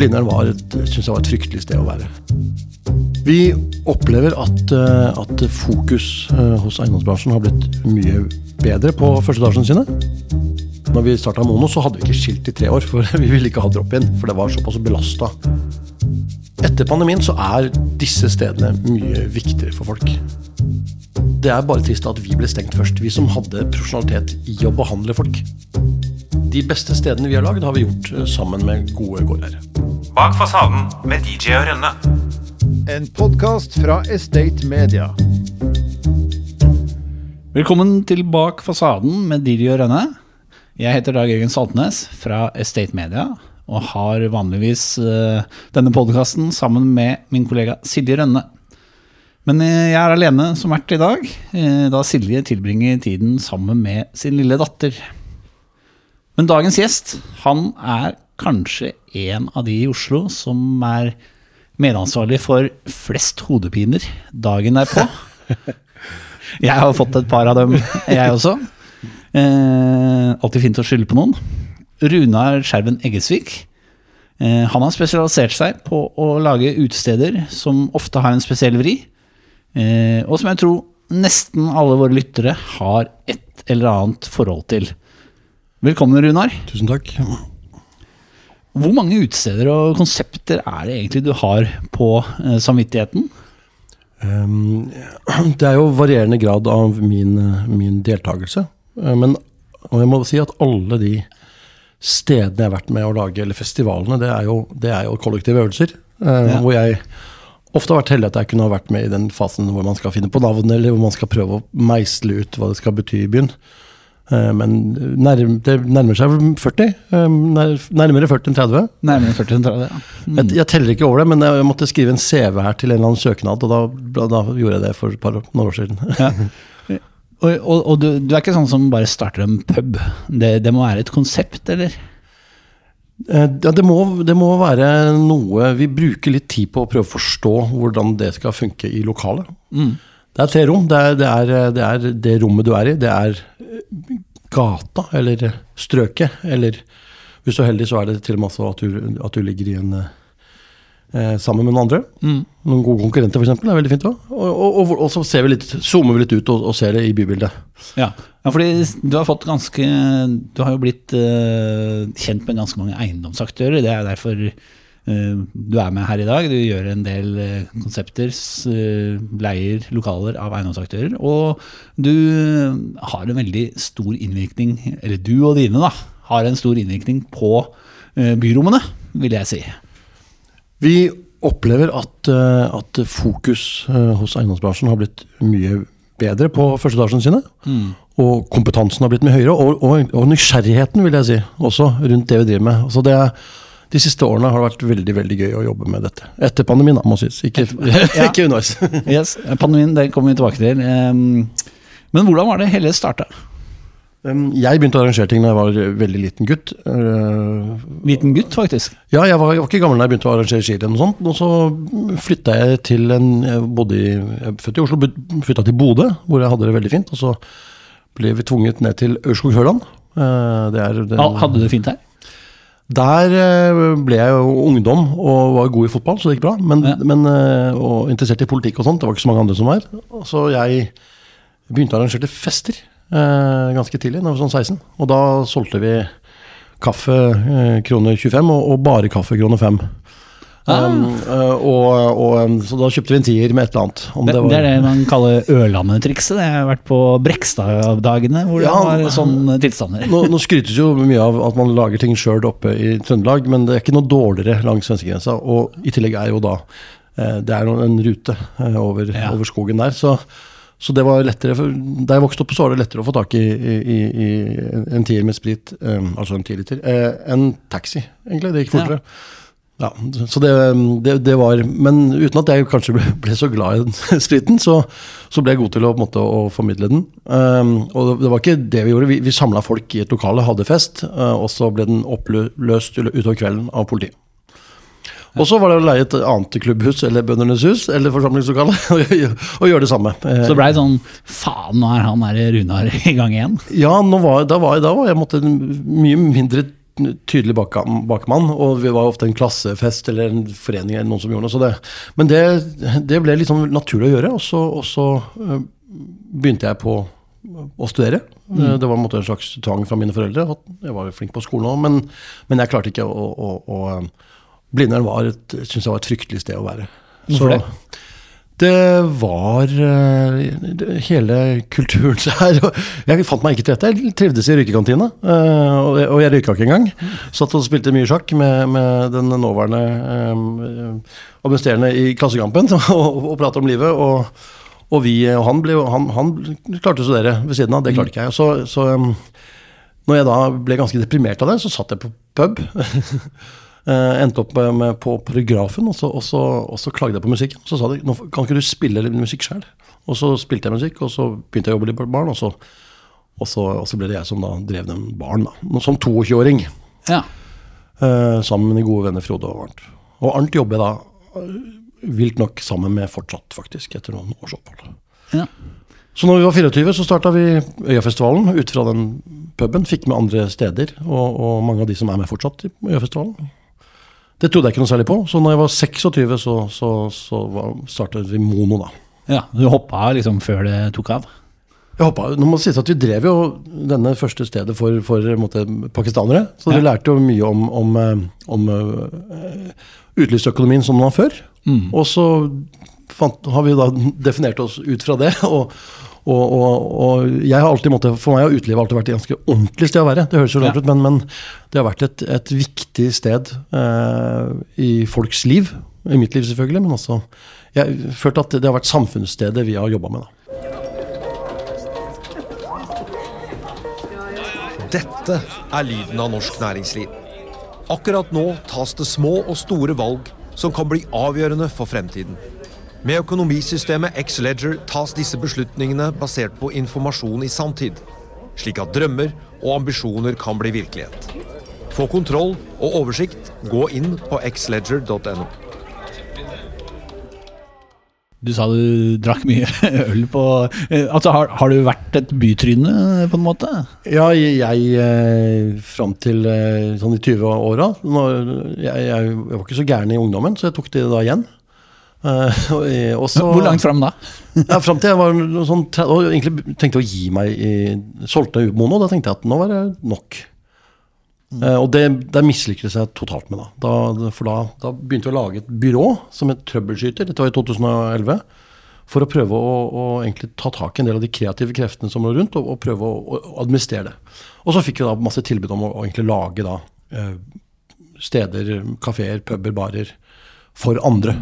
Blindern var, synes jeg var et fryktelig sted å være. Vi opplever at, eh, at fokus eh, hos eiendomsbransjen har blitt mye bedre på førsteetasjene sine. Når vi starta Mono, så hadde vi ikke skilt i tre år, for vi ville ikke ha drop-in. For det var såpass belasta. Etter pandemien så er disse stedene mye viktigere for folk. Det er bare trist at vi ble stengt først, vi som hadde profesjonalitet i å behandle folk. De beste stedene vi har lagd, har vi gjort eh, sammen med gode gårdeiere. Bak fasaden med DJ og Rønne. En podkast fra Estate Media. Velkommen til Bak fasaden med DJ og Rønne. Jeg heter Dag Jørgen Saltnes fra Estate Media og har vanligvis eh, denne podkasten sammen med min kollega Silje Rønne. Men eh, jeg er alene som vert i dag, eh, da Silje tilbringer tiden sammen med sin lille datter. Men dagens gjest, han er kanskje en av de i Oslo som er medansvarlig for flest hodepiner dagen derpå. Jeg har fått et par av dem, jeg også. Eh, alltid fint å skylde på noen. Runar Skjerven Eggesvik. Eh, han har spesialisert seg på å lage utesteder som ofte har en spesiell vri. Eh, og som jeg tror nesten alle våre lyttere har et eller annet forhold til. Velkommen, Runar. Tusen takk. Hvor mange utesteder og konsepter er det egentlig du har på eh, samvittigheten? Um, det er jo varierende grad av min, min deltakelse. Eh, Men jeg må si at alle de stedene jeg har vært med å lage, eller festivalene, det er jo, det er jo kollektive øvelser. eh, Ja. Hvor jeg ofte har vært heldig at jeg kunne ha vært med i den fasen hvor man skal finne på navnet, eller hvor man skal prøve å meisle ut hva det skal bety i byen. Eh, Men nærm, det nærmer seg 40. eh, Nærmere 40 enn 30. Nærmere 40 enn 30, ja. Jeg, jeg teller ikke over det, men jeg måtte skrive en CV her til en eller annen søknad, og da, da gjorde jeg det for et par, noen år siden. Ja. Og, og, og du, du er ikke sånn som bare starter en pub. Det, det må være et konsept, eller? Eh, Ja, det, må, det må være noe Vi bruker litt tid på å prøve å forstå hvordan det skal funke i lokalet. Det er tre rom. Det er, det, er, det er det rommet du er i. Det er gata, eller strøket. Eller hvis du er heldig, så er det til og med også at du, at du ligger i en eh, sammen med noen andre. Noen gode konkurrenter, f.eks. er veldig fint Også. Og, og, og, og så ser vi litt, zoomer vi litt ut og, og ser det i bybildet. Ja. ja, fordi du har fått ganske Du har jo blitt eh, kjent med ganske mange eiendomsaktører. Det er derfor du er med her i dag. Du gjør en del eh, konsepter, eh, leier lokaler av eiendomsaktører. Og du har en veldig stor innvirkning, eller du og dine, da, har en stor innvirkning på eh, byrommene, vil jeg si. Vi opplever at, eh, at fokus eh, hos eiendomsbransjen har blitt mye bedre på førsteetasjene sine. Og kompetansen har blitt mye høyere, og, og, og nysgjerrigheten vil jeg si, også rundt det vi driver med. Altså det er, de siste årene har det vært veldig veldig gøy å jobbe med dette. Etter pandemien, da, må sies. Ikke, ikke underveis. Yes, Pandemien den kommer vi tilbake til. Men hvordan var det hele starta? Jeg begynte å arrangere ting da jeg var veldig liten gutt. Uh, Liten gutt, faktisk. Ja, jeg var, jeg var ikke gammel da jeg begynte å arrangere skirenn og sånt. Og så flytta jeg til en Jeg bodde i Jeg er født i Oslo, flytta til Bodø, hvor jeg hadde det veldig fint. Og så ble vi tvunget ned til Ørskog-Høland. Eh, Hadde du det fint her? Der eh, ble jeg jo ungdom og var god i fotball, så det gikk bra. Men, Ja. men, eh, og interessert i politikk og sånt. Det var ikke så mange andre som var. Så jeg begynte å arrangere fester eh, ganske tidlig, da jeg var sånn 16. Og da solgte vi kaffe eh, kroner 25, og, og bare kaffe kroner 5. Um, eh, og, og, um, så da kjøpte vi en tier med et eller annet. Om Det, det var, det er det man kaller Ørlandet-trikset. Det har vært på Brekstad-dagene hvor Ja, det var sånne tilstander. nå, nå skrytes jo mye av at man lager ting sjøl oppe i Trøndelag, men det er ikke noe dårligere langs svenskegrensa. Og i tillegg er jo da eh, Det er en rute eh, over, Ja. over skogen der. Så, så det var lettere for, Da jeg vokste opp, så var det lettere å få tak i, i, i en- tier med sprit, um, altså en tiliter, eh, enn taxi, egentlig. Det gikk fortere. Ja, så det, det, det var Men uten at jeg kanskje ble, ble så glad i den spriten, så, så ble jeg god til å, på en måte, å formidle den. Um, og det var ikke det vi gjorde. Vi, vi samla folk i et lokale, hadde fest, uh, og så ble den oppløst utover kvelden av politiet. Og så var det å leie et annet klubbhus eller Bøndenes hus eller forsamlingslokale og gjøre det samme. Så det blei sånn Faen, nå er han der Runar i gang igjen. Ja, var, da, var, da var jeg måtte, mye mindre tydelig bak, mann, og vi var ofte en klassefest eller en forening eller noen som gjorde noe. Så det, men det, det ble litt sånn naturlig å gjøre, og så, og så eh, begynte jeg på å studere. Mm. Det var en en slags tvang fra mine foreldre. Jeg var flink på skolen òg, men, men jeg klarte ikke å, å, å eh, Blindern var et, synes jeg var et fryktelig sted å være. Hvorfor det? Det var uh, hele kulturen og Jeg fant meg ikke til dette. Jeg trivdes i røykekantina, Uh, og og jeg røyka ikke engang. Satt og spilte mye sjakk med, med den nåværende eh, administrerende i Klassekampen og, og prata om livet. Og, og vi og han, ble, han, han klarte å studere ved siden av, det klarte ikke jeg. Så, så um, når jeg da ble ganske deprimert av det, så satt jeg på pub. Eh, endte opp med, med på paragrafen, og så, og, så, og så klagde jeg på musikken. Så sa de nå kan ikke du spille litt musikk sjøl. Og så spilte jeg musikk, og så begynte jeg å jobbe litt på barn, og så, og så, ble det jeg som da drev den baren, da. Som 22-åring. Ja. Eh, sammen med mine gode venner Frode og Arnt. Og Arnt jobber jeg da eh, vilt nok sammen med fortsatt, faktisk, etter noen års opphold. ja. Så når vi var 24, så starta vi Øyafestivalen ut fra den puben. Fikk med andre steder, og, og mange av de som er med fortsatt i Øyafestivalen. Det trodde jeg ikke noe særlig på, så når jeg var 26, så, så, så var- startet vi Mono, da. ja. Du hoppa liksom før det tok av? Jeg hoppet, nå må det sies at Vi drev jo denne første stedet for, for måtte, pakistanere. Så Ja. lærte jo mye om, om, eh, om uh, utelivsøkonomien som den var før. Og så fant, har vi da definert oss ut fra det. Og, og, og, og jeg har alltid måttet, For meg har utelivet alltid vært et ganske ordentlig sted å være. Det høres jo rart Ja. ut, men, men det har vært et, et viktig sted eh, i folks liv. I mitt liv, selvfølgelig, men også Jeg følt at det har vært samfunnsstedet vi har jobba med. da. Dette er lyden av norsk næringsliv. Akkurat nå tas det små og store valg som kan bli avgjørende for fremtiden. Med økonomisystemet X-Ledger tas disse beslutningene basert på informasjon i sanntid, slik at drømmer og ambisjoner kan bli virkelighet. Få kontroll og oversikt, gå inn på xledger.no. Du sa du drakk mye øl på eh, Altså, har, har du vært et bytryne, på en måte? Ja, jeg eh, fram til eh, sånn i 20-åra jeg, jeg, jeg var ikke så gæren i ungdommen, så jeg tok det da igjen. Eh, og, eh, og så- Hvor langt fram da? Ja, fram til jeg var sånn og egentlig tenkte å gi meg i Solgte Mono. Da tenkte jeg at nå var det nok. Eh, og det, det mislykket jeg totalt med. da. da for da, da begynte vi å lage et byrå som het Trøbbelskyter. Dette var i 2011. For å prøve å, å egentlig ta tak i en del av de kreative kreftene som lå rundt, og, og prøve å, å administrere det. Og så fikk vi da masse tilbud om å, å egentlig lage da eh, steder, kafeer, puber, barer for andre.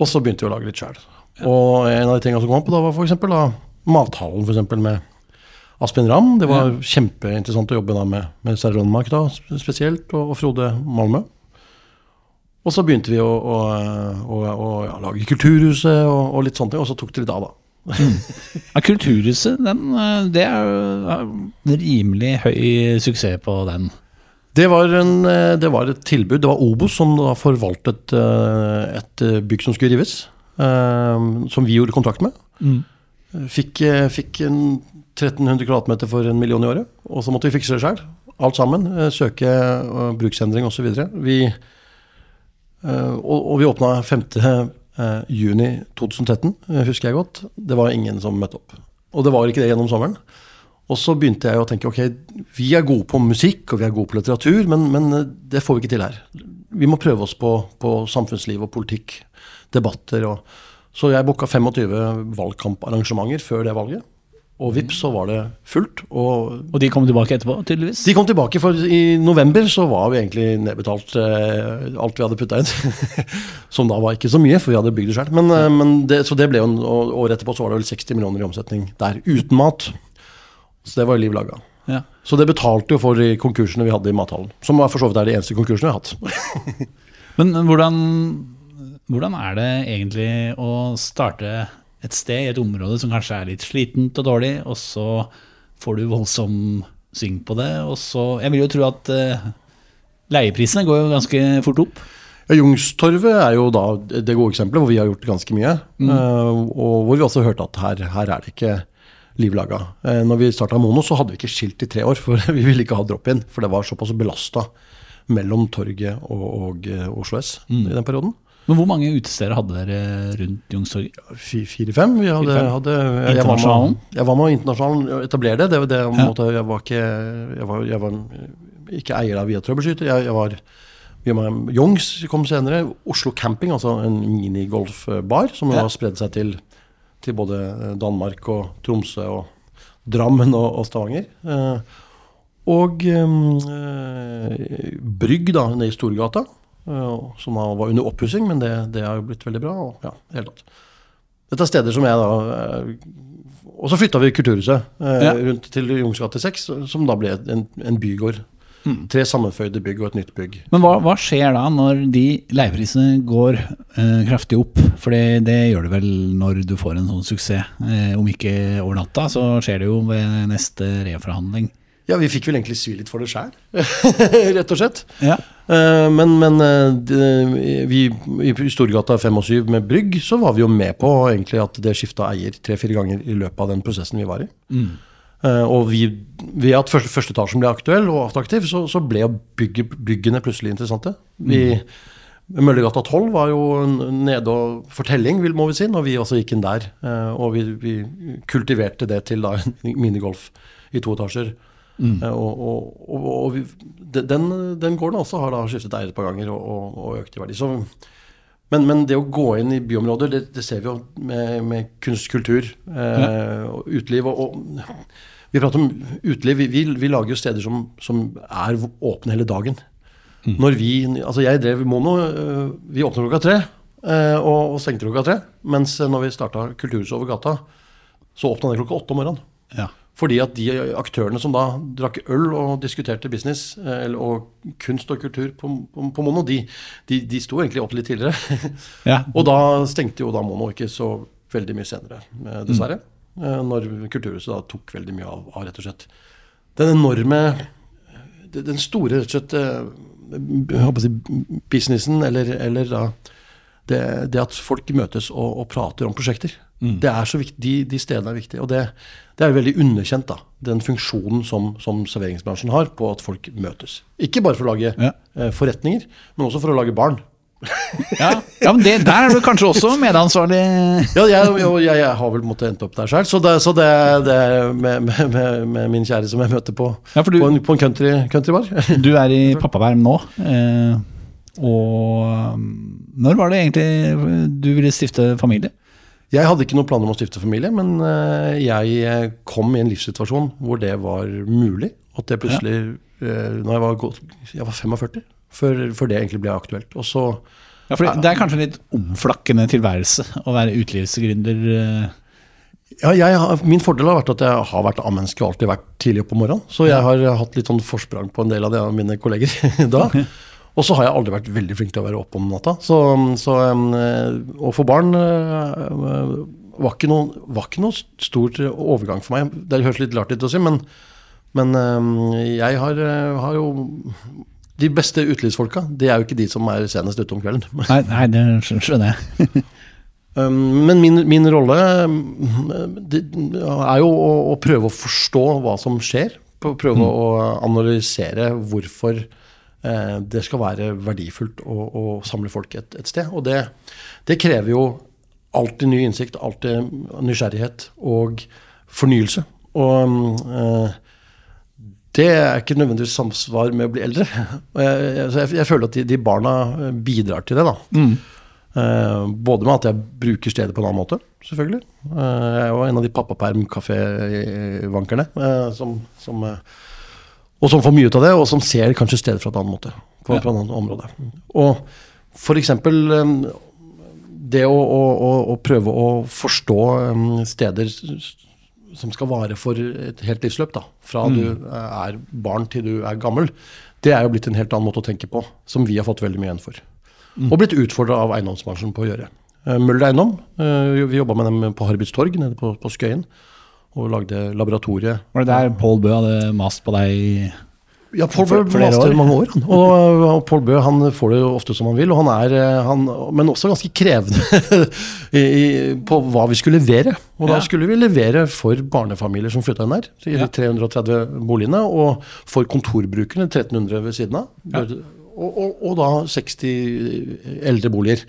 Og så begynte vi å lage litt sjøl. Og en av de tingene som kom opp, da var f.eks. Mathallen for eksempel, med Aspen Ramm. Det var kjempeinteressant å jobbe da med, med Sverre Rønmark da, spesielt, og, og Frode Malmö. Og så begynte vi å, å, å, å ja, lage Kulturhuset og, og litt sånne ting, og så tok det litt av, da. Ja, Kulturhuset, den, eh, det er jo rimelig høy suksess på den. Det var, en, eh, det var et tilbud. Det var Obos som da forvaltet eh, et eh, bygg som skulle rives. Som vi gjorde kontrakt med. Fikk, eh, fikk en 1300 kvadratmeter for en million i året. Og så måtte vi fikse det sjøl. Alt sammen. Søke bruksendring osv. Vi, og, og vi åpna 5. eh, juni 2013, eh, husker jeg godt. Det var ingen som møtte opp. Og det var ikke det gjennom sommeren. Og så begynte jeg å tenke ok, vi er gode på musikk og vi er gode på litteratur, men, men eh, det får vi ikke til her. Vi må prøve oss på, på samfunnsliv og politikk, debatter. Og, så jeg booka 25 valgkamparrangementer før det valget. Og vips, så var det fullt. Og Og de kom tilbake etterpå, tydeligvis. de kom tilbake, for i november så var vi egentlig nedbetalt eh, alt vi hadde putta inn. Som da var ikke så mye, for vi hadde bygd det sjøl. Men, eh, men det, så det ble jo en, og året etterpå så var det vel 60 millioner i omsetning der, uten mat. Så det var liv laga. Ja. Så det betalte jo for de konkursene vi hadde i mathallen. Som for så vidt er de eneste konkursene vi har hatt. Men hvordan, hvordan er det egentlig å starte et sted i et område som kanskje er litt slitent og dårlig, og så får du voldsom sving på det, og så Jeg vil jo tro at uh, leieprisene går jo ganske fort opp. Ja, Jungstorvet er jo da det gode eksempelet hvor vi har gjort ganske mye. eh, og hvor vi også hørte at her, her er det ikke liv laga. Eh, når vi starta Mono, så hadde vi ikke skilt i tre år, for vi ville ikke ha drop-in. For det var såpass belasta mellom torget og, og eh, Oslo S i den perioden. Men hvor mange utesteder hadde dere rundt Youngstorget? Fi- Fire-fem. Vi hadde, hadde jeg, var Internasjonalen? med, jeg var med internasjonalen etablere det. det, det Ja. måte, jeg var ikke jeg var, jeg var ikke eier av Via Troubleshooter. Jeg, jeg var var Youngs kom senere. Oslo Camping, altså en minigolfbar som Ja. har spredd seg til, til både Danmark og Tromsø og Drammen og, og Stavanger. Eh, og eh, Brygg da, nede i Storgata, eh, som da var under oppussing, men det, det har jo blitt veldig bra. Og, ja, helt tatt. Dette er steder som jeg da eh, Og så flytta vi Kulturhuset eh, Ja. rundt til Jungs gate 6, som da ble en, en bygård. Mm. Tre sammenføyde bygg og et nytt bygg. Men hva, hva skjer da når de leieprisene går eh, kraftig opp? For det, gjør det vel når du får en sånn suksess. Eh, om ikke over natta, så skjer det jo ved neste reforhandling. Ja, vi fikk vel egentlig svi litt for det sjæl, rett og slett. Ja. Eh, Men, men eh, det- vi, i Storgata 5 og 7 med Brygg, så var vi jo med på egentlig at det skifta eier tre-fire ganger i løpet av den prosessen vi var i. Eh, Og vi, ved at første, første etasjen ble aktuell og attraktiv, så, så ble bygge, byggene plutselig interessante. Vi, Møllergata 12 var jo nede og fortelling, må vi si, når vi også gikk inn der. Eh, Og vi, vi kultiverte det til da minigolf i to etasjer. Mm. Og, og, og, og vi, den, den gården også har da skiftet eier et par ganger og, økt i verdi. Så, men, men det å gå inn i byområder, det, det ser vi jo med, med kunst, kultur eh, og uteliv. Og, og, vi prater om uteliv. Vi, vi, vi lager jo steder som, som er åpne hele dagen. Når vi, altså Jeg drev Mono. eh, Vi åpnet klokka tre eh, og, og stengte klokka tre. Mens eh, når vi starta Kulturhuset over gata, så åpna det klokka åtte om morgenen. Ja. Fordi at de aktørene som da drakk øl og diskuterte business eller- og kunst og kultur på, på, på Mono, de, de, de sto egentlig opp litt tidligere. Ja. og da stengte jo da Mono ikke så veldig mye senere, dessverre. Eh, Når Kulturhuset da tok veldig mye av, av rett og slett den enorme Den store rett og slett eh, jeg håper å si, businessen, eller, eller da det, det at folk møtes og, og prater om prosjekter. Det er så viktig, de, de stedene er viktige. Og det, det er veldig underkjent, da. Den funksjonen som, som serveringsbransjen har på at folk møtes. Ikke bare for å lage Ja. eh, forretninger, men også for å lage barn. Ja, ja men det, der er du kanskje også medansvarlig. Ja, jeg, jeg, jeg har vel måttet endt opp der sjøl, så, det, så det, det med, med, med, min kjære som jeg møter på, Ja, du- på en, på en country, countrybar. Du er i pappaverm nå. Eh, og um, når var det egentlig du ville stifte familie? Jeg hadde ikke noen planer om å stifte familie, men eh, jeg eh, kom i en livssituasjon hvor det var mulig. At det plutselig, ja. når jeg var, jeg var 45, før, før det egentlig ble aktuelt. Og så Ja, for Det er kanskje en litt omflakkende tilværelse å være utelivsgründer. eh. Ja, jeg min fordel har vært at jeg har vært A-menneske og alltid vært tidlig oppe om morgenen. Så jeg har hatt litt sånn forsprang på en del av det av mine kolleger da. Og så har jeg aldri vært veldig flink til å være oppe om natta. Så, så um, å få barn uh, var ikke, noe, var ikke noe stor overgang for meg. Det høres litt rart ut å si, men, men jeg har, har jo De beste utelivsfolka, det er jo ikke de som er senest ute om kvelden. Nei, nei, det skjønner jeg. Um, men min, min rolle um, er jo å, å prøve å forstå hva som skjer. Prøve Prøve å analysere hvorfor eh, det skal være verdifullt å, å samle folk et, et sted. Og det, det krever jo alltid ny innsikt, alltid nysgjerrighet og fornyelse. Og eh, det er ikke nødvendigvis samsvar med å bli eldre. Jeg, jeg, jeg føler at de, de barna bidrar til det. da. Eh, både med at jeg bruker stedet på en annen måte, selvfølgelig. Eh, jeg er jo en av de pappaperm-kafévankerne eh, som, som, og som får mye ut av det, og som ser kanskje stedet fra en annen måte. På, på en annen område. Og eh, det å, å, å, å prøve å forstå steder som skal vare for et helt livsløp, da. Fra du er barn til du er gammel. Det er jo blitt en helt annen måte å tenke på, som vi har fått veldig mye igjen for. Og blitt utfordra av eiendomsbransjen på å gjøre. Eh, Møller Eiendom, eh, vi jobba med dem på Harbits torg nede på, på Skøyen. Og lagde laboratoriet. Var det der Pål Bø hadde mast på deg? Ja, Paul Bø maste i mange år. Han. Og, og Paul Bø han får det jo ofte som han vil, og han er, eh, han, men også ganske krevende i, i, på hva vi skulle levere. Og da Ja. skulle vi levere for barnefamilier som flytta inn der, i de 330 boligene, og for kontorbrukerne, 1300 ved siden av. Ja. Og, og, og da 60 eldre boliger.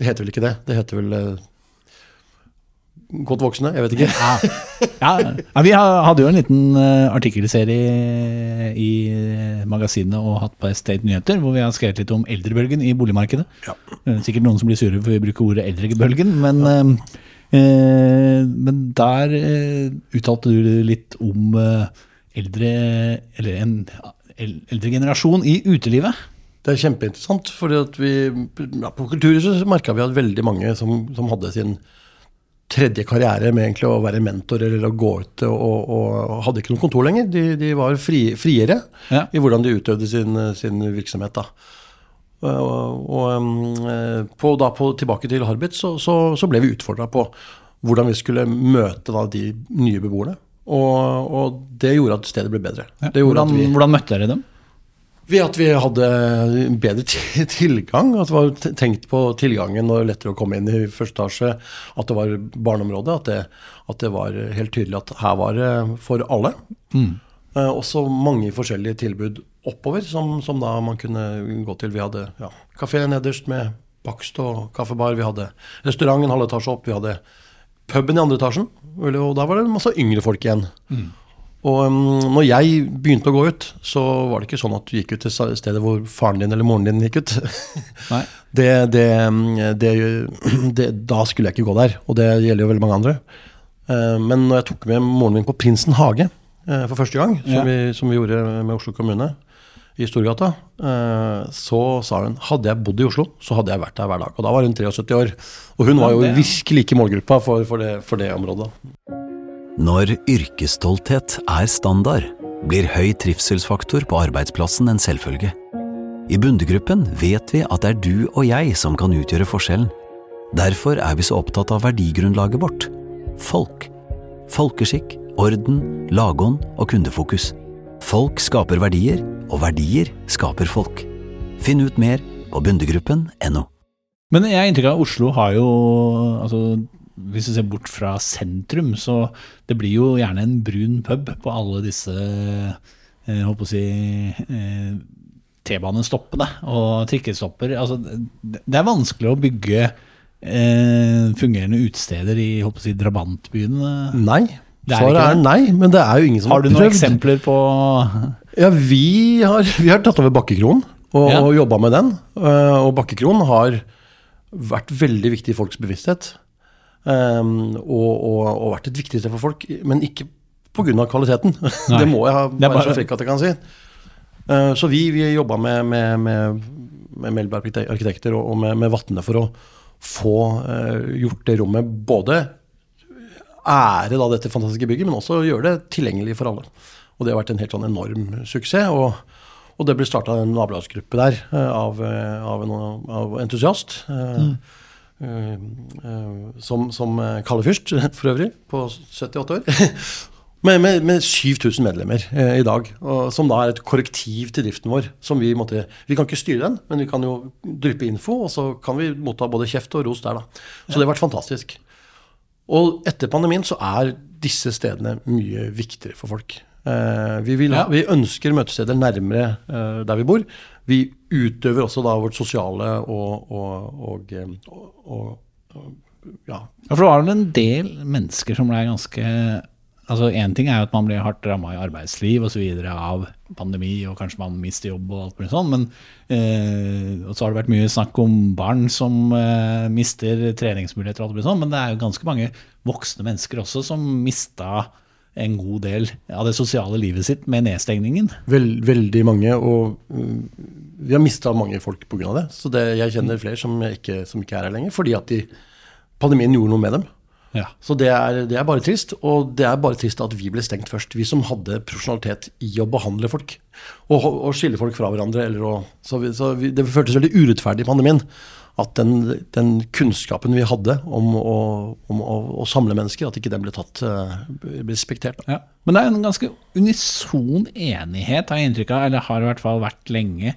Det heter vel ikke det? Det heter vel eh, godt voksne? Jeg vet ikke. Ja. Ja, vi hadde jo en liten eh, artikkelserie i magasinet og hatt på Estate Nyheter, hvor vi har skrevet litt om eldrebølgen i boligmarkedet. Ja. Eh, Sikkert noen som blir sure for vi bruker ordet eldrebølgen, men, ja. eh, men der eh, uttalte du litt om eh, eldre, eller en eldre generasjon i utelivet. Det er kjempeinteressant, for vi, ja, på Kulturhuset merka vi at veldig mange som, som hadde sin tredje karriere med egentlig å være mentor eller å gå ut og, og, og hadde ikke noe kontor lenger. De, de var fri, friere Ja. i hvordan de utøvde sin, sin virksomhet. da. Og, og um, eh, på, da på, tilbake til Harbit så, så, så ble vi utfordra på hvordan vi skulle møte da, de nye beboerne. Og, og det gjorde at stedet ble bedre. Ja. Det Hvordan, vi, hvordan møtte dere dem? Ved at vi hadde bedre tilgang, at det var tenkt på tilgangen og lettere å komme inn i første etasje, at det var barneområde, at det, at det var helt tydelig at her var det for alle. Eh, også mange forskjellige tilbud oppover som, som da man kunne gå til. Vi hadde ja, kafé nederst med bakst og kaffebar, vi hadde restaurant en halv etasje opp, vi hadde puben i andre etasjen, og da var det masse yngre folk igjen. Og um, når jeg begynte å gå ut, så var det ikke sånn at du gikk ut til stedet hvor faren din eller moren din gikk ut. Det, det, um, det, det, da skulle jeg ikke gå der, og det gjelder jo veldig mange andre. Uh, Men når jeg tok med moren min på Prinsen hage uh, for første gang, som, Ja. vi, som vi gjorde med Oslo kommune i Storgata, uh, så sa hun hadde jeg bodd i Oslo, så hadde jeg vært der hver dag. Og da var hun 73 år. Og hun var jo virkelig ikke målgruppa for, for, det, for det området. Når yrkesstolthet er standard, blir høy trivselsfaktor på arbeidsplassen en selvfølge. I Bundegruppen vet vi at det er du og jeg som kan utgjøre forskjellen. Derfor er vi så opptatt av verdigrunnlaget vårt – folk. Folkeskikk, orden, lagånd og kundefokus. Folk skaper verdier, og verdier skaper folk. Finn ut mer på bundegruppen.no. Men jeg har inntrykk av at Oslo har jo altså, Hvis du ser bort fra sentrum, så det blir jo gjerne en brun pub på alle disse jeg håper å si eh, T-banestoppene og trikkestopper. Altså, det er vanskelig å bygge eh, fungerende utesteder i på å si, drabantbyene. Nei. Det er Svaret er nei, men det er jo ingen som Har prøvd. har du noen prøvd. eksempler på Ja, vi har, vi har tatt over Bakkekronen og, Ja. jobba med den. Eh, Og Bakkekronen har vært veldig viktig i folks bevissthet. Um, og, og, og vært et viktig sted for folk, men ikke pga. kvaliteten. Nei. det må jeg ha, være bare- så frekk at jeg kan si. Uh, så vi, vi jobba med, med, med, med Melberg arkitekter og, og med, med Vatne for å få uh, gjort det rommet både ære da dette fantastiske bygget, men også gjøre det tilgjengelig for alle. Og det har vært en helt sånn enorm suksess. Og, og det ble starta en nabolagsgruppe der eh, av, eh, av en av entusiast. eh, som, som eh, Kalle Fyrst, for øvrig, på 78 år. Med, med, med 7000 medlemmer eh, i dag, og, som da er et korrektiv til driften vår. som Vi måtte, vi kan ikke styre den, men vi kan jo dryppe info, og så kan vi motta både kjeft og ros der. da. Så det har vært fantastisk. Og etter pandemien så er disse stedene mye viktigere for folk. Eh, vi, vil Ja. vi ønsker møtesteder nærmere eh, der vi bor. Vi utøver også da vårt sosiale og, og, og, eh, og, og, og ja, Ja, for det var vel en del mennesker som ble ganske Altså Én ting er jo at man blir hardt ramma i arbeidsliv osv. av pandemi, og kanskje man mister jobb og alt mulig sånn, men eh, og så har det vært mye snakk om barn som eh, mister treningsmuligheter og alt mulig sånn, men det er jo ganske mange voksne mennesker også som mista en god del av det sosiale livet sitt med nedstengningen. Vel, veldig mange, og mm, vi har mista mange folk pga. det. Så det, jeg kjenner flere som ikke, som ikke er her lenger, fordi at de, pandemien gjorde noe med dem. Ja. Så det er, det er bare trist, og det er bare trist at vi ble stengt først. Vi som hadde profesjonalitet i å behandle folk og, og skille folk fra hverandre. Eller å, så vi, så vi, det føltes veldig urettferdig i pandemien at den, den kunnskapen vi hadde om å, om å, å samle mennesker, at ikke den ble tatt eh, ble respektert. Ja. Men det er en ganske unison enighet, har jeg inntrykk av, eller har i hvert fall vært lenge,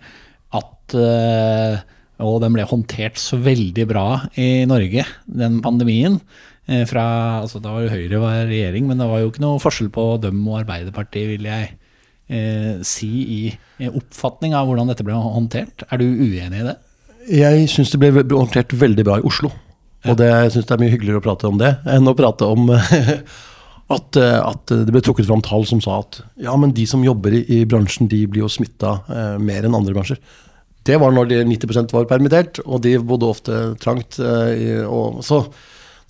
at eh, Og den ble håndtert så veldig bra i Norge, den pandemien. Eh, Fra, altså Da var jo Høyre var regjering, men det var jo ikke noe forskjell på dem og Arbeiderpartiet, vil jeg eh, si, i oppfatning av hvordan dette ble håndtert. Er du uenig i det? Jeg syns det ble håndtert veldig bra i Oslo. Og det, jeg syns det er mye hyggeligere å prate om det enn å prate om at, eh, at det ble trukket fram tall som sa at ja, men de som jobber i, i bransjen, de blir jo smitta eh, mer enn andre bransjer. Det var når de 90% var permittert, og de bodde ofte trangt. Eh, og, så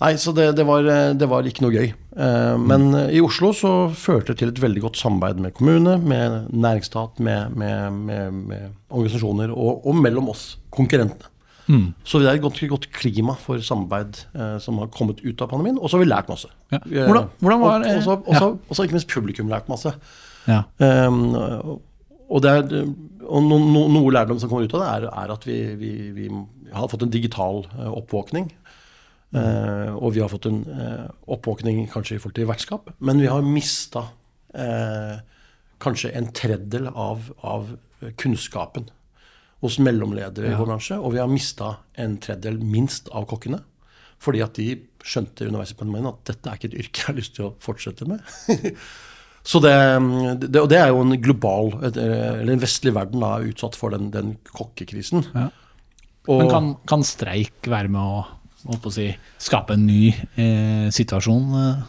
nei, så det, det, var, eh, det var ikke noe gøy. Eh, men eh, i Oslo så førte det til et veldig godt samarbeid med kommune, med næringsstat, med, med, med, med organisasjoner, og, og mellom oss, konkurrentene. Så det er et godt, godt klima for samarbeid eh, som har kommet ut av pandemien. Og så har vi lært masse. Ja. Eh, Hvordan- hvordan var- og, og, så- har ikke minst publikum lært masse. Ja. Um, og, er, og no, no, noe lærdom som kommer ut av det, er, er at vi, vi, vi har fått en digital eh, oppvåkning. Eh, og vi har fått en eh, oppvåkning kanskje i forhold til vertskap, men vi har mista eh, kanskje en tredjedel av, av kunnskapen hos mellomledere i vår bransje. Og vi har mista en tredjedel minst av kokkene. Fordi at de skjønte underveis i pandemien at dette er ikke et yrke jeg har lyst til å fortsette med. Så det, det, og det er jo en global, eller en vestlig verden da, utsatt for den, den kokkekrisen. Ja. Og, Men kan, kan streik være med å, holdt på å si, skape en ny eh, situasjon? Eller,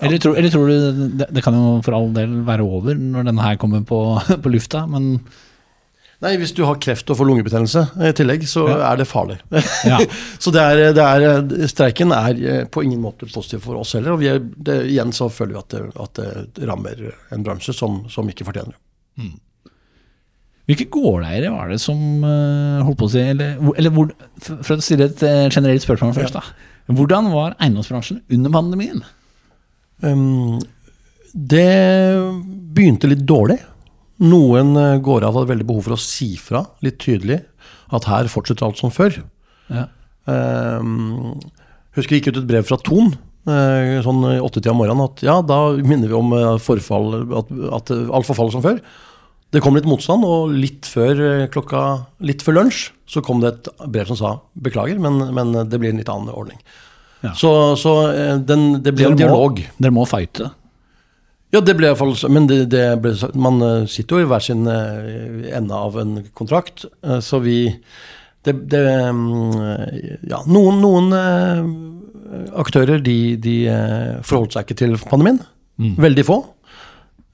Eller, tror, eller tror du det, det kan jo for all del være over når denne her kommer på, på lufta, men Nei, hvis du har kreft og får lungebetennelse i tillegg, så er det farlig. Ja. så det er, det er, streiken er eh, på ingen måte positiv for oss heller. Og vi er, det, igjen så føler vi at det, at det rammer en bransje som, som ikke fortjener det. Hvilke gårdeiere var det som eh, holdt på å si Eller, eller hvor, for å stille et eh, generelt spørsmål først, da. Hvordan var eiendomsbransjen under pandemien? Um, det begynte litt dårlig. Noen eh, gårder hadde veldig behov for å si fra litt tydelig at her fortsetter alt som før. Ja. Um, husker det gikk ut et brev fra Ton sånn i åttetida om morgenen at ja, da minner vi om forfall, at, at alt forfaller som før. Det kom litt motstand, og litt før eh, klokka, litt før lunsj så kom det et brev som sa beklager, men, men det blir en litt annen ordning. Ja. Så, så eh, den, det ble en dialog. må-. Dere må fighte. Ja, det ble i hvert fall Men det, det ble, man eh, sitter jo i hver sin ende av en kontrakt, så vi det, det mm, Ja, noen, noen aktører de, de forholdt seg ikke til pandemien. Veldig få.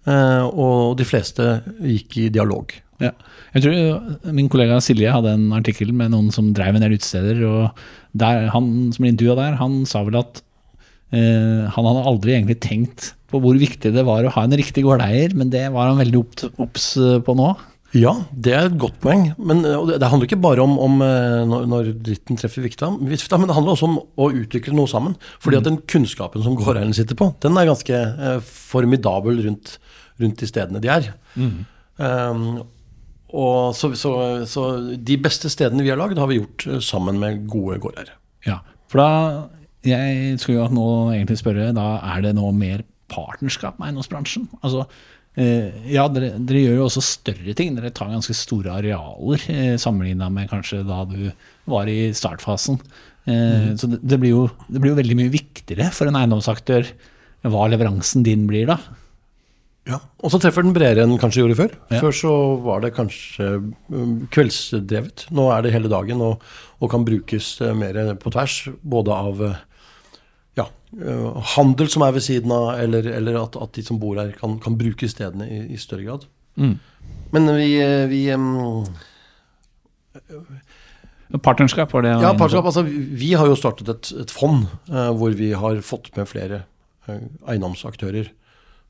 Eh, og de fleste gikk i dialog. Ja. Jeg tror min kollega Silje hadde en artikkel med noen som drev en del utesteder, og der, han som ble intervjua der, han sa vel at eh, han hadde aldri egentlig tenkt på hvor viktig det var å ha en riktig gårdeier, men det var han veldig obs obs på nå. Ja, det er et godt poeng. Men eh, det, handler ikke bare om, om eh, når, når dritten treffer vikta, men det handler også om å utvikle noe sammen. Fordi at den kunnskapen som gårdeieren sitter på, den er ganske eh, formidabel rundt, rundt de stedene de er. Um, og så, så, så de beste stedene vi har lagd, har vi gjort eh, sammen med gode gårder. Ja, for da Jeg skulle jo nå egentlig spørre, da er det nå mer partnerskap med eiendomsbransjen? Altså, eh, ja, dere, dere gjør jo også større ting. Dere tar ganske store arealer eh, sammenligna med kanskje da du var i startfasen. Eh, Så det, det, blir jo, det blir jo veldig mye viktigere for en eiendomsaktør hva leveransen din blir, da. Ja. Og så treffer den bredere enn den kanskje gjorde før. Ja. Før så var det kanskje um, kveldsdrevet. Nå er det hele dagen og, og kan brukes eh, mer på tvers. Både av ja, eh, handel som er ved siden av, eller, eller at, at de som bor her, kan, kan bruke stedene i, i større grad. Men vi, eh, vi um, Partnerskap var det Ja, partnerskap. Altså, vi har jo startet et, et fond uh, hvor vi har fått med flere uh, eiendomsaktører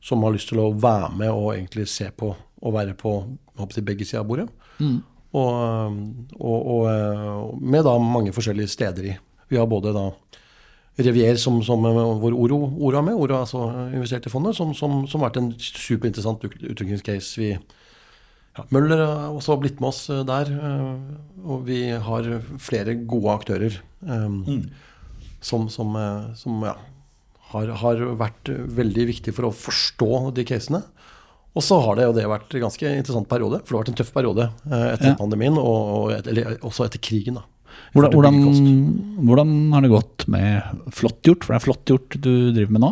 som har lyst til å være med og egentlig se på og være på håper begge sider av bordet. Og, eh, og, og eh, med da mange forskjellige steder i. Vi har både da Revier, som, som, eh, hvor Oro, Oro er med, Oro har altså investert i fondet, som, som, som har vært en superinteressant utviklingscase. Vi, ja, Møller har også blitt med oss eh, der, og vi har flere gode aktører eh, som, som, eh, som ja, har, har vært veldig viktig for å forstå de casene. Og så har det jo det vært en ganske interessant periode, for det har vært en tøff periode eh, etter Ja. pandemien, og, eller også etter krigen. da. Hvordan, hvordan, hvordan har det gått med Flåttgjort? For det er Flåttgjort du driver med nå?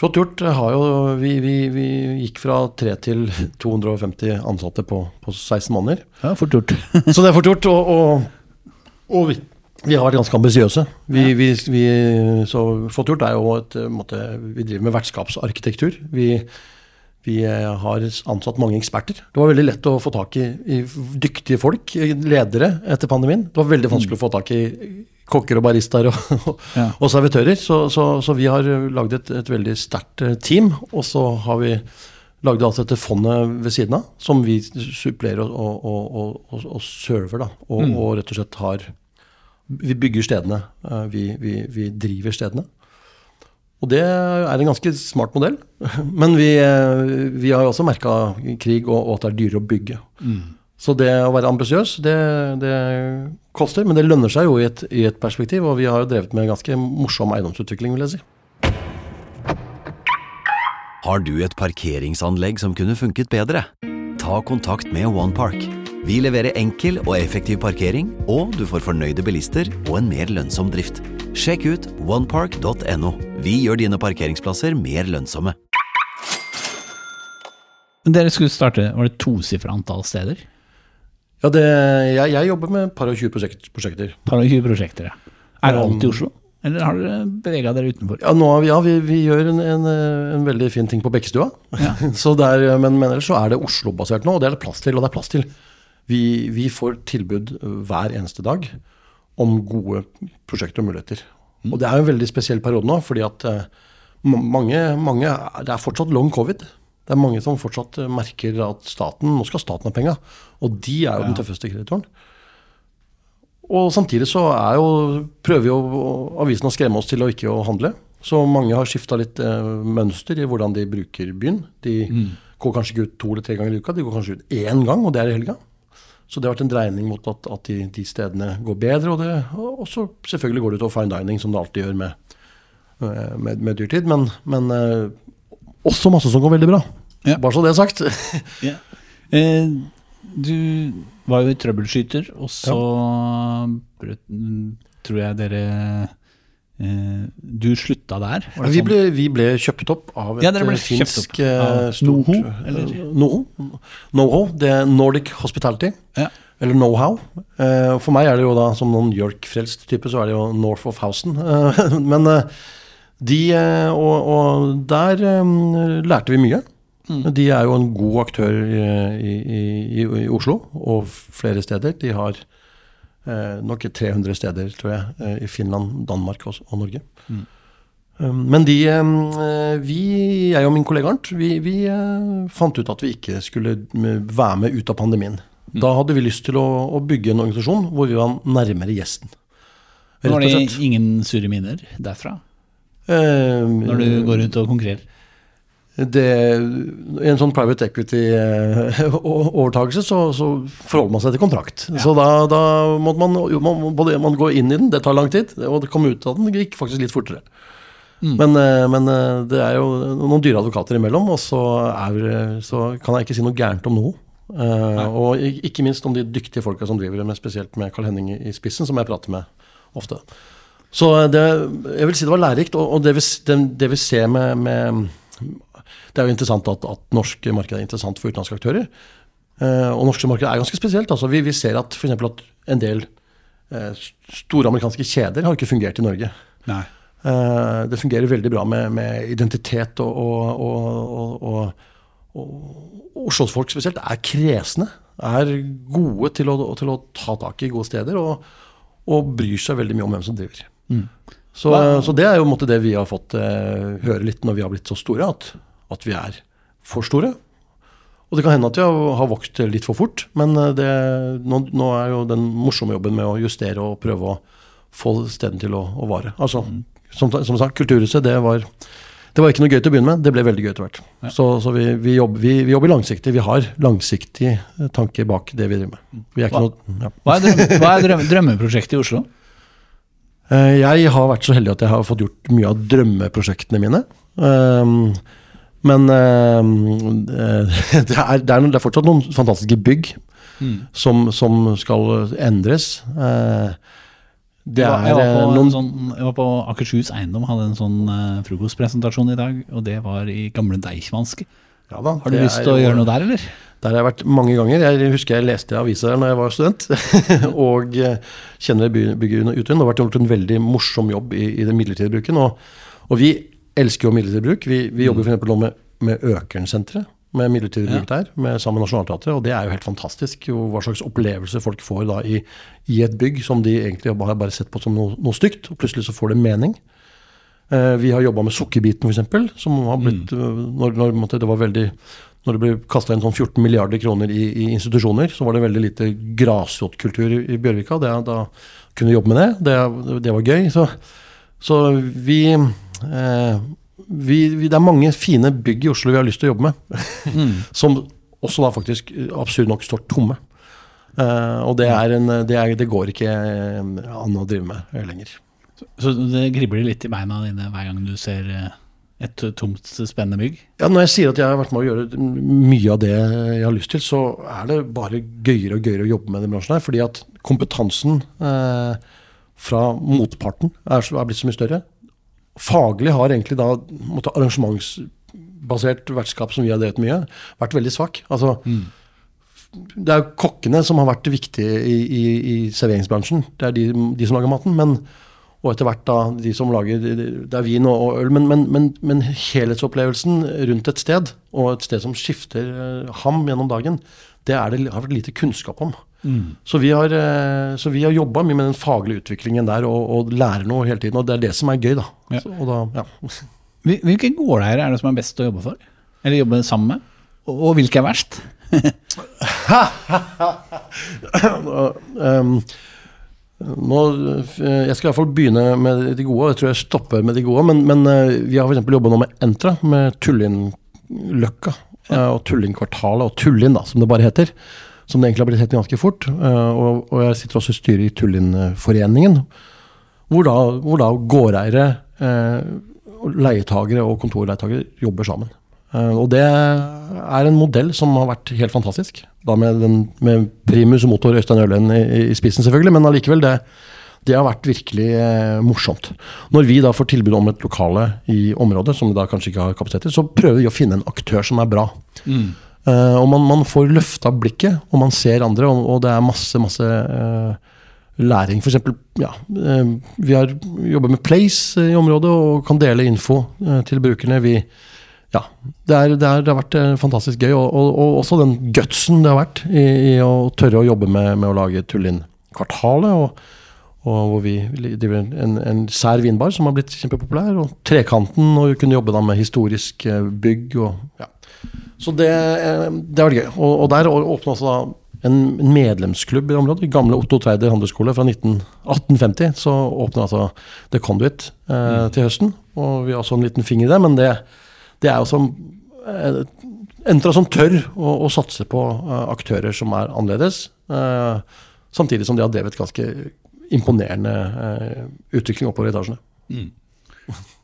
Flåttgjort Har jo, vi, vi, vi gikk fra 3 til 250 ansatte på, på 16 måneder. Ja, fort gjort. Så det er fort gjort. Og, og, og vi, har vært ganske ambisiøse. Vi, vi, vi, så Flott gjort er jo et eh, måte, Vi driver med vertskapsarkitektur. Vi, vi eh, har ansatt mange eksperter. Det var veldig lett å få tak i, i dyktige folk, ledere, etter pandemien. Det var veldig vanskelig å få tak i kokker og baristaer og, Ja. og servitører. Så, så, så vi har lagd et, et veldig sterkt eh, team. Og så har vi lagd altså dette fondet ved siden av, som vi supplerer og, og, og, og, server. Da, og, og rett og slett har Vi bygger stedene. eh, Vi, vi, vi driver stedene. Og det er en ganske smart modell. Men vi, eh, vi har jo også merka krig og, og at det er dyrere å bygge. Så det å være ambisiøs, det, det koster, men det lønner seg jo i et, i et perspektiv. Og vi har jo drevet med ganske morsom eiendomsutvikling, vil jeg si. Har du et parkeringsanlegg som kunne funket bedre? Ta kontakt med OnePark. Vi leverer enkel og effektiv parkering, og du får fornøyde bilister og en mer lønnsom drift. Sjekk ut onepark.no. Vi gjør dine parkeringsplasser mer lønnsomme. Men dere skulle starte, var det tosifra antall steder? Ja, det, jeg, jeg jobber med et par og tjue prosjekt, prosjekter. Par og 20 prosjekter, ja. Er det alt i Oslo? Eller har dere bevega dere utenfor? Ja, nå, vi- ja vi, vi gjør en, en, en veldig fin ting på Bekkestua. Ja. men, men ellers så er det Oslo-basert nå, og det er det plass til. Og det er plass til. Vi, vi får tilbud hver eneste dag om gode prosjekter og muligheter. Og det er jo en veldig spesiell periode nå, fordi at eh, mange, mange Det er fortsatt long covid. Det er mange som fortsatt merker at staten Nå skal staten ha penga, og de er jo den tøffeste kreditoren. Og samtidig så er jo, prøver jo avisen å skremme oss til å ikke å handle. Så mange har skifta litt eh, mønster i hvordan de bruker byen. De går kanskje ikke ut to eller tre ganger i uka, de går kanskje ut én gang, og det er i helga. Så det har vært en dreining mot at, at de, de stedene går bedre. Og, det, og så selvfølgelig går det til fine dining, som det alltid gjør med, eh, med, med dyrtid. Men, men eh, også masse som går veldig bra. Ja. Bare så det er sagt. Ja. Eh, du var jo trøbbelskyter, og så ja. tror jeg dere Du slutta der? Vi ble, vi ble kjøpt opp av et Ja, eh, finsk opp av eh, stort Noho, eh, eller? Noho. Noho. Det er Nordic Hospitality. Ja. Eller Know-how. Eh, For meg er det jo da som noen York-frelst type, så er det jo North of Housen. Eh, Men eh, de eh, Og, og der eh, lærte vi mye. Mm. De er jo en god aktør i, i, i, Oslo og flere steder. De har eh, nok 300 steder, tror jeg, eh, i Finland, Danmark og, og Norge. Mm. Um, Men de, eh, vi, jeg og min kollega Arnt, vi, vi eh, fant ut at vi ikke skulle være med ut av pandemien. Mm. Da hadde vi lyst til å, å bygge en organisasjon hvor vi var nærmere gjesten. Rett Var det ingen sure minner derfra? Eh, Når du går ut og konkurrerer? Det, I en sånn private equity-overtakelse så, så forholder man seg til kontrakt. Så da, da måtte man, man, både, man gå inn i den, det tar lang tid, og det kom ut av den det gikk faktisk litt fortere. Men, eh, men eh, det er jo noen dyre advokater imellom, og så, er, så kan jeg ikke si noe gærent om noe. Uh, og ikke minst om de dyktige folka som driver det, med, spesielt med Carl Henning i i spissen, som jeg prater med ofte. Så det, jeg vil si det var lærerikt, og, og det, vi, det, det vi ser med, med Det er jo interessant at, at norske marked er interessant for utenlandske aktører. Eh, og norske markedet er ganske spesielt. Altså, vi, vi ser at for at en del eh, store amerikanske kjeder har ikke fungert i Norge. Nei. Eh, det fungerer veldig bra med, med identitet, og, og, og, og, Oslos-folk spesielt er kresne. Er gode til å, til å ta tak i gode steder, og, bryr seg veldig mye om hvem som driver. Så, så det er jo måte det vi har fått eh, høre litt når vi har blitt så store, at, at vi er for store. Og det kan hende at vi har, har vokst litt for fort, men eh, det, nå, nå er jo den morsomme jobben med å justere og prøve å få stedet til å, å vare. Altså, som, som sagt, Kulturhuset det var, det var ikke noe gøy til å begynne med, det ble veldig gøy etter hvert. Så, så vi, vi, jobber, vi, vi jobber langsiktig. Vi har langsiktig tanke bak det vi driver med. Vi er Hva- noe, ja. Hva er, drømme, hva er drømme, drømmeprosjektet i Oslo? Eh, Jeg har vært så heldig at jeg har fått gjort mye av drømmeprosjektene mine. Ehm, Men ehm, eh, det er, det, er, det er fortsatt noen fantastiske bygg som, som skal endres. Eh, Det er jeg, var på noen sånn, jeg var på Akershus Eiendom, hadde en sånn frokostpresentasjon i dag, og det var i gamle Deichmanske. ja, da, Har du lyst til å gjøre noe der, eller? Der har jeg vært mange ganger. Jeg husker jeg leste der når jeg var student. og eh, kjenner bygget ut og. Det har vært gjort en veldig morsom jobb i, i den midlertidige bruken. Og, og vi elsker jo midlertidig bruk. Vi, vi jobber f.eks. nå med, med Økernsenteret. Med midlertidig bruk der, med, sammen med Nationaltheatret. Og det er jo helt fantastisk. Jo, hva slags opplevelse folk får da i, i et bygg som de egentlig bare har bare sett på som noe, noe stygt. Og plutselig så får det mening. Eh, Vi har jobba med Sukkerbiten f.eks., som har blitt Mm. eh, når, når, det var veldig når det ble kasta inn sånn 14 milliarder kroner i, i institusjoner, så var det veldig lite grasrotkultur i, i Bjørvika. Det, da kunne vi jobbe med det. Det, det var gøy. Så, så vi, eh, vi, vi Det er mange fine bygg i Oslo vi har lyst til å jobbe med, som også da faktisk eh, absurd nok står tomme. Eh, og det, en, det, er, det går ikke eh, an å drive med eh, lenger. Så det gribler litt i beina dine hver gang du ser et tomt, spennende bygg? Ja, Når jeg sier at jeg har vært med å gjøre mye av det jeg har lyst til, så er det bare gøyere og gøyere å jobbe med den bransjen her. Fordi at kompetansen eh, fra motparten er, er blitt så mye større. Faglig har egentlig da måtte, arrangementsbasert vertskap som vi har drevet mye, vært veldig svak. Altså, Det er jo kokkene som har vært viktige i, i, i serveringsbransjen. Det er de, de som lager maten. men og etter hvert da de som lager Det er vin og, øl, men, men, men, men helhetsopplevelsen rundt et sted, og et sted som skifter eh, ham gjennom dagen, det er det har vært lite kunnskap om. Så vi har, eh, så vi har jobba mye med den faglige utviklingen der, og, og lærer noe hele tiden. Og det er det som er gøy, da. Ja. Så, da ja. Hvilke gårdeiere er det som er best å jobbe for? Eller jobbe sammen med? Og og hvilke er verst? um, nå, eh, jeg skal i hvert fall begynne med de gode, og jeg tror jeg stopper med de gode. Men, men eh, vi har f.eks. jobba nå med Entra, med Tullinløkka. eh, Og Tullinkvartalet, og Tullin, da, som det bare heter. Som det egentlig har blitt hett ganske fort. Og, og jeg sitter også i styret i Tullinforeningen. Hvor da, hvor da gårdeiere, leietagere og kontorleietagere jobber sammen. Eh, Og det er en modell som har vært helt fantastisk. Da med, den, med primus motor Øystein Ørlen i, i spissen, selvfølgelig. Men allikevel, det, det har vært virkelig eh, morsomt. Når vi da får tilbud om et lokale i området, som vi da kanskje ikke har kapasitet til, så prøver vi å finne en aktør som er bra. Eh, og man, man får løfta blikket, og man ser andre, og, og det er masse, masse eh, læring. Eksempel, ja, eh, vi har jobber med Place i området og kan dele info eh, til brukerne. Vi, ja, det, er, det, er, det har vært eh, fantastisk gøy, og, og, og også den gutsen det har vært i, i å tørre å jobbe med, med å lage Tullin-kvartalet. Og, og hvor vi driver en, en, sær vinbar som har blitt kjempepopulær. Og Trekanten, og kunne jobbe da med historisk eh, bygg. og ja. Så det, eh, det har vært gøy. Og, der åpna også da en, en medlemsklubb i området. Gamle Otto Treider handelsskole fra 19, 1850. Så åpna altså The Conduit eh, til høsten. Og vi har også en liten finger i det, men det, det er jo som eh, Entra som tør å, å satse på eh, aktører som er annerledes. eh, samtidig som de har drevet ganske imponerende utvikling oppover i etasjene.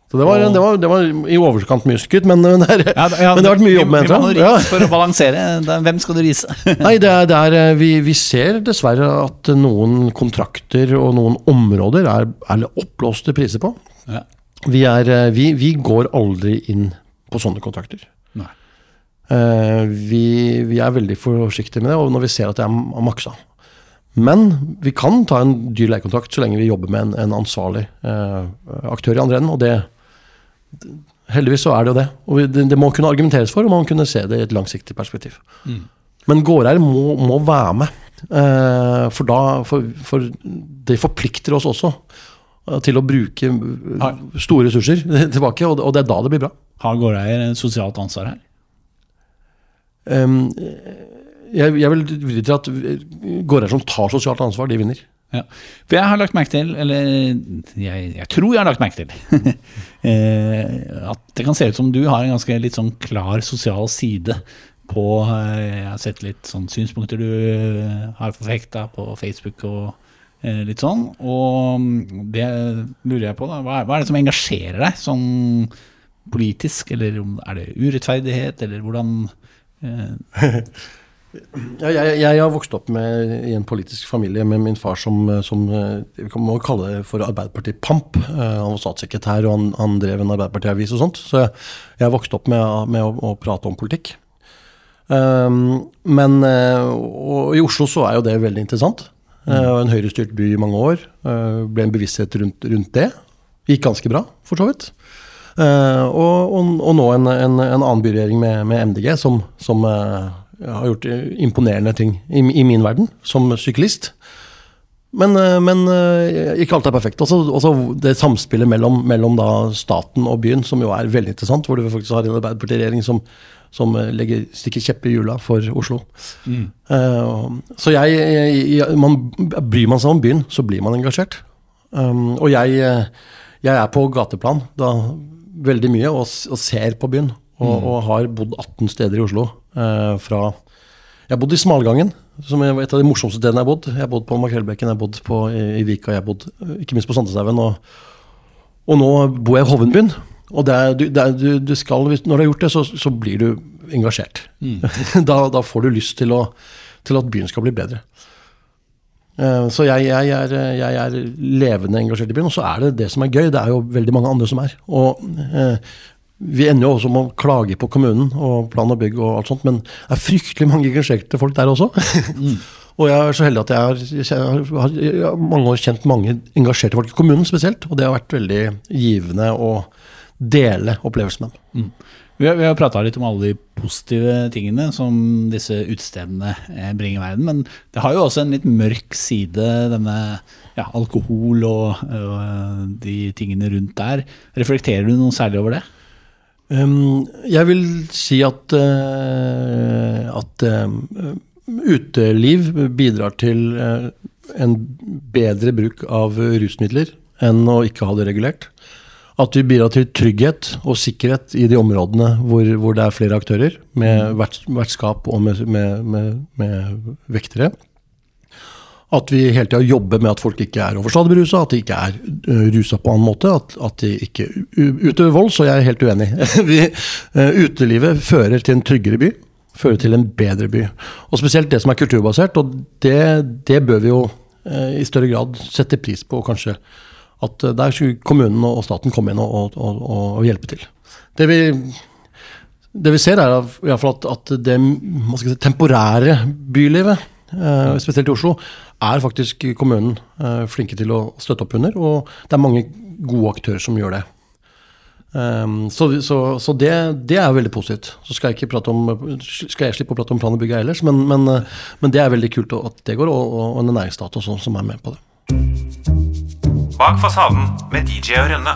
Så det var, det, var, det var i overkant mye skutt, men, men, det, ja, men det har vært mye jobb med Entra. Ja. for å balansere. Hvem skal du rise? Nei, det er, det er, vi, vi ser dessverre at noen kontrakter og noen områder er, er oppblåste priser på. Ja. Vi, er, vi, vi går aldri inn på sånne kontrakter. Nei. Eh, vi, vi er veldig forsiktige med det, og når vi ser at det er maksa. Men vi kan ta en dyr leiekontrakt så lenge vi jobber med en, en ansvarlig eh, aktør i andre enden. Og det, heldigvis så er det jo det. Og det. Det må kunne argumenteres for, og man må kunne se det i et langsiktig perspektiv. Men gårdeier må, må være med. Eh, for, da, for, for det forplikter oss også eh, til å bruke store ressurser tilbake, og, og det er da det blir bra. Har gårdeier et sosialt ansvar her? Um, jeg, jeg vil vri til at gårdeier som tar sosialt ansvar, de vinner. Ja. For jeg har lagt merke til, eller jeg, jeg tror jeg har lagt merke til, eh, at det kan se ut som du har en ganske litt sånn klar sosial side på eh, Jeg har sett litt sånn synspunkter du eh, har forfekta på Facebook og litt sånn. Og mm, det lurer jeg på, da. Hva er, hva er det som engasjerer deg sånn politisk? Eller om- er det urettferdighet, eller hvordan eh, Ja, jeg, jeg har vokst opp med, i en politisk familie med min far som, som eh, vi må kalle det for Arbeiderparti-pamp. Eh, Han var statssekretær, og han, han drev en Arbeiderparti-avis og sånt. Så jeg, jeg vokste opp med, med å, å prate om politikk. Um, men og I Oslo så er jo det veldig interessant. Mm. en høyrestyrt by i mange år. ble en bevissthet rundt, rundt det. Gikk ganske bra, for så vidt. Eh, og, og, og nå en, en, en annen byregjering med, med MDG, som, som eh, har gjort imponerende ting i, i min verden, som syklist. Men, eh, men ikke alt er perfekt. Også, også det samspillet mellom, mellom staten og byen, som jo er veldig interessant, hvor du faktisk har en Arbeiderparti-regjering som, som legger, stikker kjepp i hjula for Oslo. Eh, så jeg, jeg, man, Bryr man seg om byen, så blir man engasjert. Um, og jeg, jeg er på gateplan da, veldig mye og, og ser på byen. Og, og har bodd 18 steder i Oslo. eh, fra Jeg har bodd i Smalgangen, som er et av de morsomste stedene jeg har bodd. Jeg har bodd på Makrellbekken, jeg har bodd på, i, i Vika, jeg har bodd eh, ikke minst på Sandneshaugen. Og, og nå bor jeg i Hovenbyen. Og det er, du, det er, du, du skal, når du har gjort det, så, så blir du engasjert. da, da får du lyst til, å, til at byen skal bli bedre. Eh, Så jeg, jeg, er, jeg er levende engasjert i byen, og så er det det som er gøy. Det er jo veldig mange andre som er. Og eh, vi ender jo også med å klage på kommunen og plan og bygg og alt sånt, men det er fryktelig mange engasjerte folk der også. og jeg er så heldig at jeg har, har, har mange år kjent mange engasjerte folk i kommunen spesielt, og det har vært veldig givende å dele opplevelsen med dem. Vi har, vi prata litt om alle de positive tingene som disse utestedene eh, bringer i verden, men det har jo også en litt mørk side, denne ja, alkohol og, og de tingene rundt der. Reflekterer du noe særlig over det? Um, jeg vil si at, uh, at uh, uteliv bidrar til uh, en bedre bruk av rusmidler enn å ikke ha det regulert. At vi bidrar til trygghet og sikkerhet i de områdene hvor, hvor det er flere aktører, med verts, vertskap og med, med, med, med vektere. At vi hele tida jobber med at folk ikke er overstadig berusa, at de ikke er uh, rusa på annen måte. At, at de ikke utøver vold, så jeg er helt uenig. vi, uh, utelivet fører til en tryggere by. Fører til en bedre by. Og spesielt det som er kulturbasert. Og det, det bør vi jo uh, i større grad sette pris på, kanskje. At uh, der skulle kommunen og staten komme inn og, og, og, hjelpe til. Det vi det vi ser er i hvert fall at, at det si, temporære bylivet, eh, spesielt i Oslo, er faktisk kommunen eh, flinke til å støtte opp under. Og det er mange gode aktører som gjør det. Um, så så, så det, det er veldig positivt. Så skal jeg, om, skal jeg slippe å prate om plan og bygg ellers, men, men, eh, men det er veldig kult at det går, og, og en næringsstat også som er med på det. Bak fasaden med DJ og Rønne.